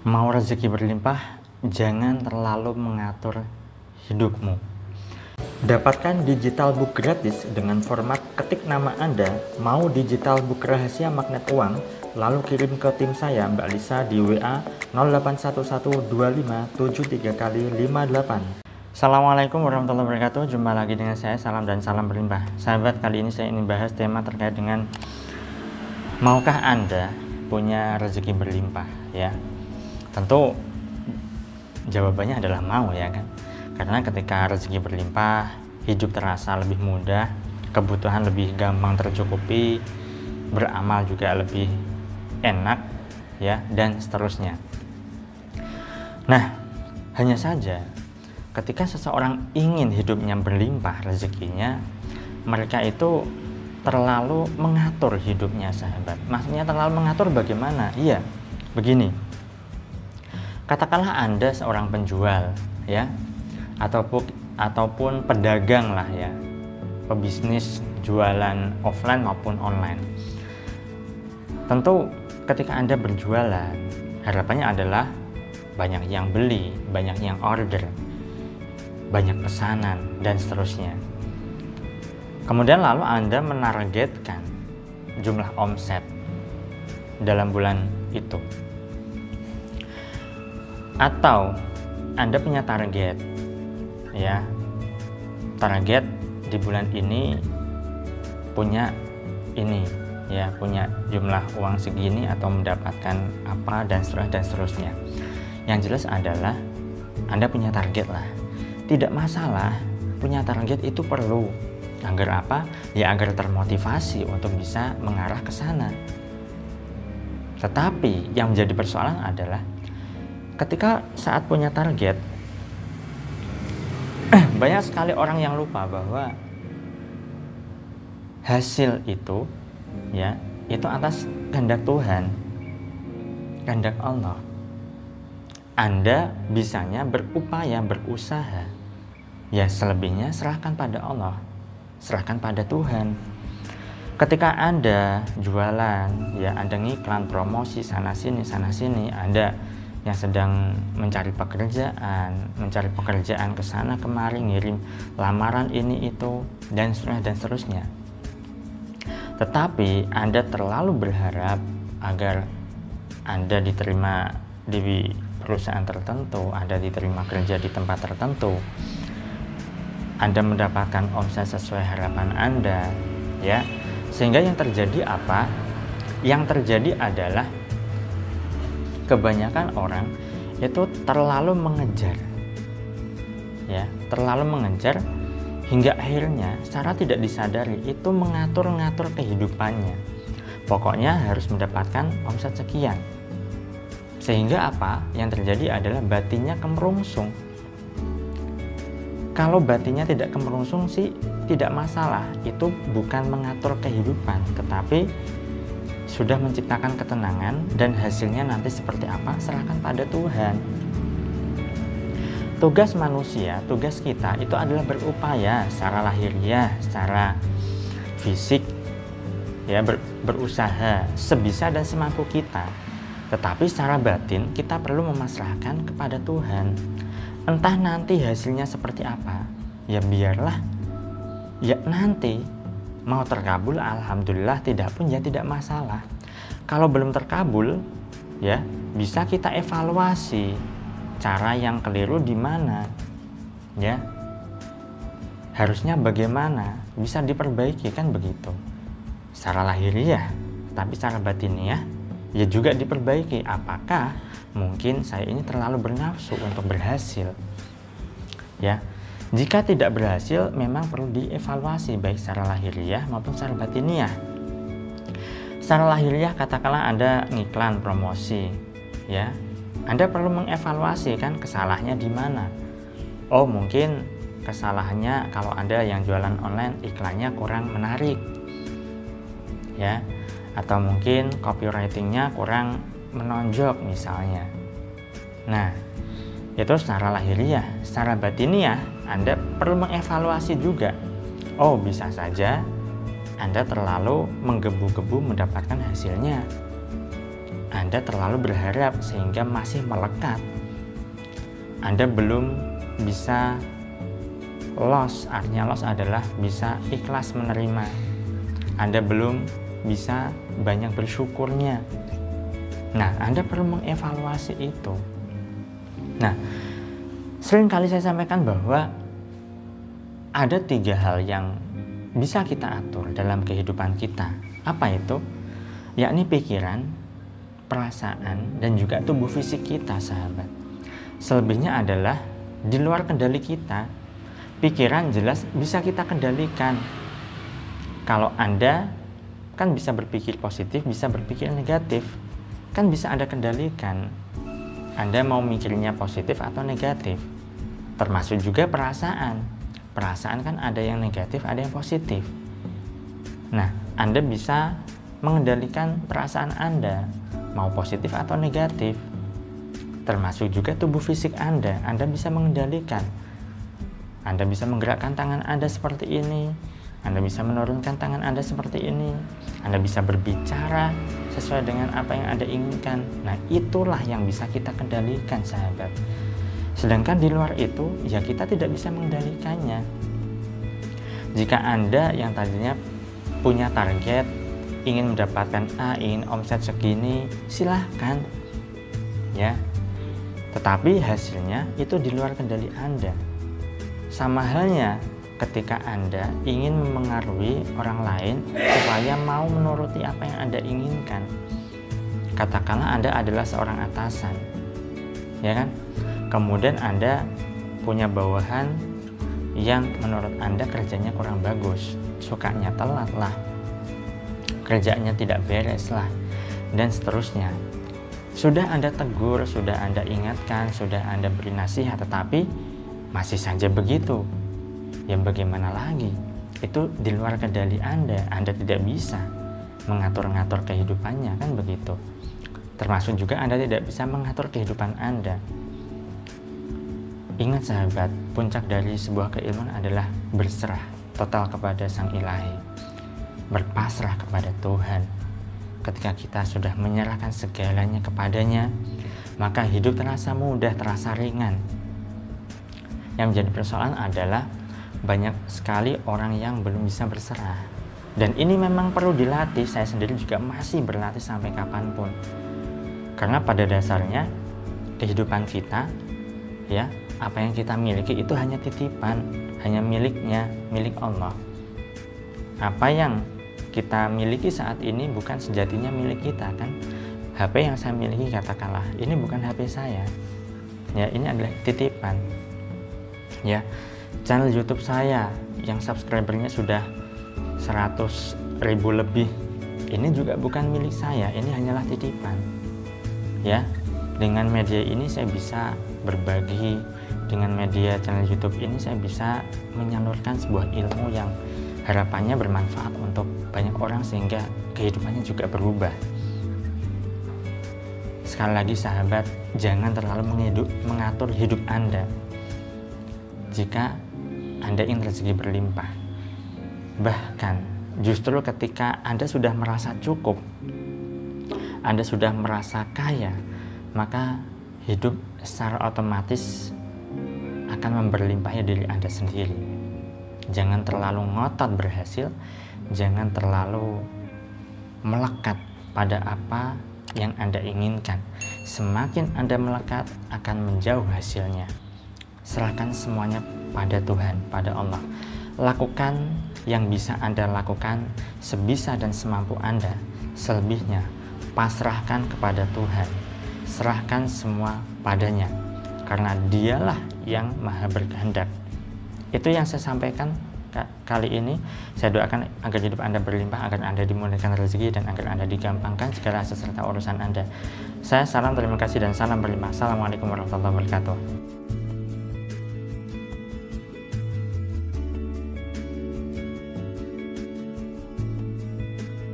Mau rezeki berlimpah, jangan terlalu mengatur hidupmu. Dapatkan digital book gratis dengan format ketik nama Anda, mau digital book rahasia magnet uang, lalu kirim ke tim saya Mbak Lisa di WA 08112573 kali 58. Assalamualaikum warahmatullahi wabarakatuh Jumpa lagi dengan saya Salam dan salam berlimpah Sahabat kali ini saya ingin bahas tema terkait dengan Maukah Anda punya rezeki berlimpah ya Tentu jawabannya adalah mau ya kan Karena ketika rezeki berlimpah Hidup terasa lebih mudah Kebutuhan lebih gampang tercukupi Beramal juga lebih enak ya Dan seterusnya Nah hanya saja ketika seseorang ingin hidupnya berlimpah rezekinya, mereka itu terlalu mengatur hidupnya sahabat. Maksudnya terlalu mengatur bagaimana? Iya, begini. Katakanlah Anda seorang penjual ya ataupun ataupun pedagang lah ya. Pebisnis jualan offline maupun online. Tentu ketika Anda berjualan, harapannya adalah banyak yang beli, banyak yang order banyak pesanan, dan seterusnya. Kemudian lalu Anda menargetkan jumlah omset dalam bulan itu. Atau Anda punya target ya. Target di bulan ini punya ini ya, punya jumlah uang segini atau mendapatkan apa dan seterusnya dan seterusnya. Yang jelas adalah Anda punya target lah tidak masalah punya target itu perlu agar apa ya agar termotivasi untuk bisa mengarah ke sana tetapi yang menjadi persoalan adalah ketika saat punya target banyak sekali orang yang lupa bahwa hasil itu ya itu atas kehendak Tuhan kehendak Allah. Anda bisanya berupaya berusaha. Ya selebihnya serahkan pada Allah serahkan pada Tuhan. Ketika anda jualan ya anda ngiklan promosi sana sini sana sini anda yang sedang mencari pekerjaan mencari pekerjaan ke sana kemari ngirim lamaran ini itu dan seterusnya dan seterusnya tetapi anda terlalu berharap agar anda diterima di perusahaan tertentu, Anda diterima kerja di tempat tertentu, anda mendapatkan omset sesuai harapan Anda, ya. Sehingga yang terjadi apa? Yang terjadi adalah kebanyakan orang itu terlalu mengejar. Ya, terlalu mengejar hingga akhirnya secara tidak disadari itu mengatur-ngatur kehidupannya. Pokoknya harus mendapatkan omset sekian. Sehingga apa? Yang terjadi adalah batinnya kemerungsung kalau batinnya tidak kemerungsung sih tidak masalah itu bukan mengatur kehidupan tetapi sudah menciptakan ketenangan dan hasilnya nanti seperti apa serahkan pada Tuhan. Tugas manusia tugas kita itu adalah berupaya secara lahiriah secara fisik ya ber, berusaha sebisa dan semampu kita. Tetapi secara batin kita perlu memasrahkan kepada Tuhan. Entah nanti hasilnya seperti apa ya biarlah ya nanti mau terkabul alhamdulillah tidak pun ya tidak masalah. Kalau belum terkabul ya bisa kita evaluasi cara yang keliru di mana ya. Harusnya bagaimana? Bisa diperbaiki kan begitu? Secara lahiriah tapi secara batiniah ya juga diperbaiki. Apakah mungkin saya ini terlalu bernafsu untuk berhasil? Ya jika tidak berhasil memang perlu dievaluasi baik secara lahiriah maupun secara batiniah. Secara lahiriah katakanlah Anda ngiklan promosi ya. Anda perlu mengevaluasi kan kesalahannya di mana. Oh mungkin kesalahannya kalau Anda yang jualan online iklannya kurang menarik ya. Atau mungkin copywritingnya kurang menonjok misalnya. Nah, itu secara lahiriah, secara batiniah Anda perlu mengevaluasi juga. Oh, bisa saja Anda terlalu menggebu-gebu mendapatkan hasilnya. Anda terlalu berharap sehingga masih melekat. Anda belum bisa loss, artinya loss adalah bisa ikhlas menerima. Anda belum bisa banyak bersyukurnya. Nah, Anda perlu mengevaluasi itu. Nah, sering kali saya sampaikan bahwa ada tiga hal yang bisa kita atur dalam kehidupan kita. Apa itu? Yakni pikiran, perasaan, dan juga tubuh fisik kita, sahabat. Selebihnya adalah di luar kendali kita. Pikiran jelas bisa kita kendalikan. Kalau Anda kan bisa berpikir positif, bisa berpikir negatif. Kan bisa Anda kendalikan. Anda mau mikirnya positif atau negatif. Termasuk juga perasaan. Perasaan kan ada yang negatif, ada yang positif. Nah, Anda bisa mengendalikan perasaan Anda, mau positif atau negatif. Termasuk juga tubuh fisik Anda, Anda bisa mengendalikan anda bisa menggerakkan tangan Anda seperti ini. Anda bisa menurunkan tangan Anda seperti ini. Anda bisa berbicara sesuai dengan apa yang Anda inginkan. Nah, itulah yang bisa kita kendalikan, sahabat. Sedangkan di luar itu, ya kita tidak bisa mengendalikannya. Jika Anda yang tadinya punya target, ingin mendapatkan A, ingin omset segini, silahkan. Ya. Tetapi hasilnya itu di luar kendali Anda sama halnya ketika Anda ingin memengaruhi orang lain supaya mau menuruti apa yang Anda inginkan. Katakanlah Anda adalah seorang atasan. Ya kan? Kemudian Anda punya bawahan yang menurut Anda kerjanya kurang bagus, sukanya telat lah, kerjanya tidak beres lah, dan seterusnya. Sudah Anda tegur, sudah Anda ingatkan, sudah Anda beri nasihat, tetapi masih saja begitu. Yang bagaimana lagi? Itu di luar kendali Anda. Anda tidak bisa mengatur-ngatur kehidupannya, kan begitu. Termasuk juga Anda tidak bisa mengatur kehidupan Anda. Ingat sahabat, puncak dari sebuah keilmuan adalah berserah total kepada Sang Ilahi. Berpasrah kepada Tuhan. Ketika kita sudah menyerahkan segalanya kepadanya, maka hidup terasa mudah, terasa ringan, yang menjadi persoalan adalah banyak sekali orang yang belum bisa berserah. Dan ini memang perlu dilatih, saya sendiri juga masih berlatih sampai kapan pun. Karena pada dasarnya kehidupan kita, ya apa yang kita miliki itu hanya titipan, hanya miliknya, milik Allah. Apa yang kita miliki saat ini bukan sejatinya milik kita kan? HP yang saya miliki katakanlah ini bukan HP saya. Ya, ini adalah titipan ya channel YouTube saya yang subscribernya sudah 100 ribu lebih. Ini juga bukan milik saya ini hanyalah titipan. Ya dengan media ini saya bisa berbagi. Dengan media channel YouTube ini saya bisa menyalurkan sebuah ilmu yang harapannya bermanfaat untuk banyak orang sehingga kehidupannya juga berubah. Sekali lagi sahabat jangan terlalu mengatur hidup anda jika Anda ingin rezeki berlimpah. Bahkan justru ketika Anda sudah merasa cukup, Anda sudah merasa kaya, maka hidup secara otomatis akan memberlimpahnya diri Anda sendiri. Jangan terlalu ngotot berhasil, jangan terlalu melekat pada apa yang Anda inginkan. Semakin Anda melekat, akan menjauh hasilnya serahkan semuanya pada Tuhan, pada Allah. Lakukan yang bisa Anda lakukan sebisa dan semampu Anda. Selebihnya, pasrahkan kepada Tuhan. Serahkan semua padanya, karena Dialah yang Maha Berkehendak. Itu yang saya sampaikan kali ini. Saya doakan agar hidup Anda berlimpah, agar Anda dimudahkan rezeki, dan agar Anda digampangkan segala seserta urusan Anda. Saya salam terima kasih dan salam berlimpah. Assalamualaikum warahmatullahi wabarakatuh.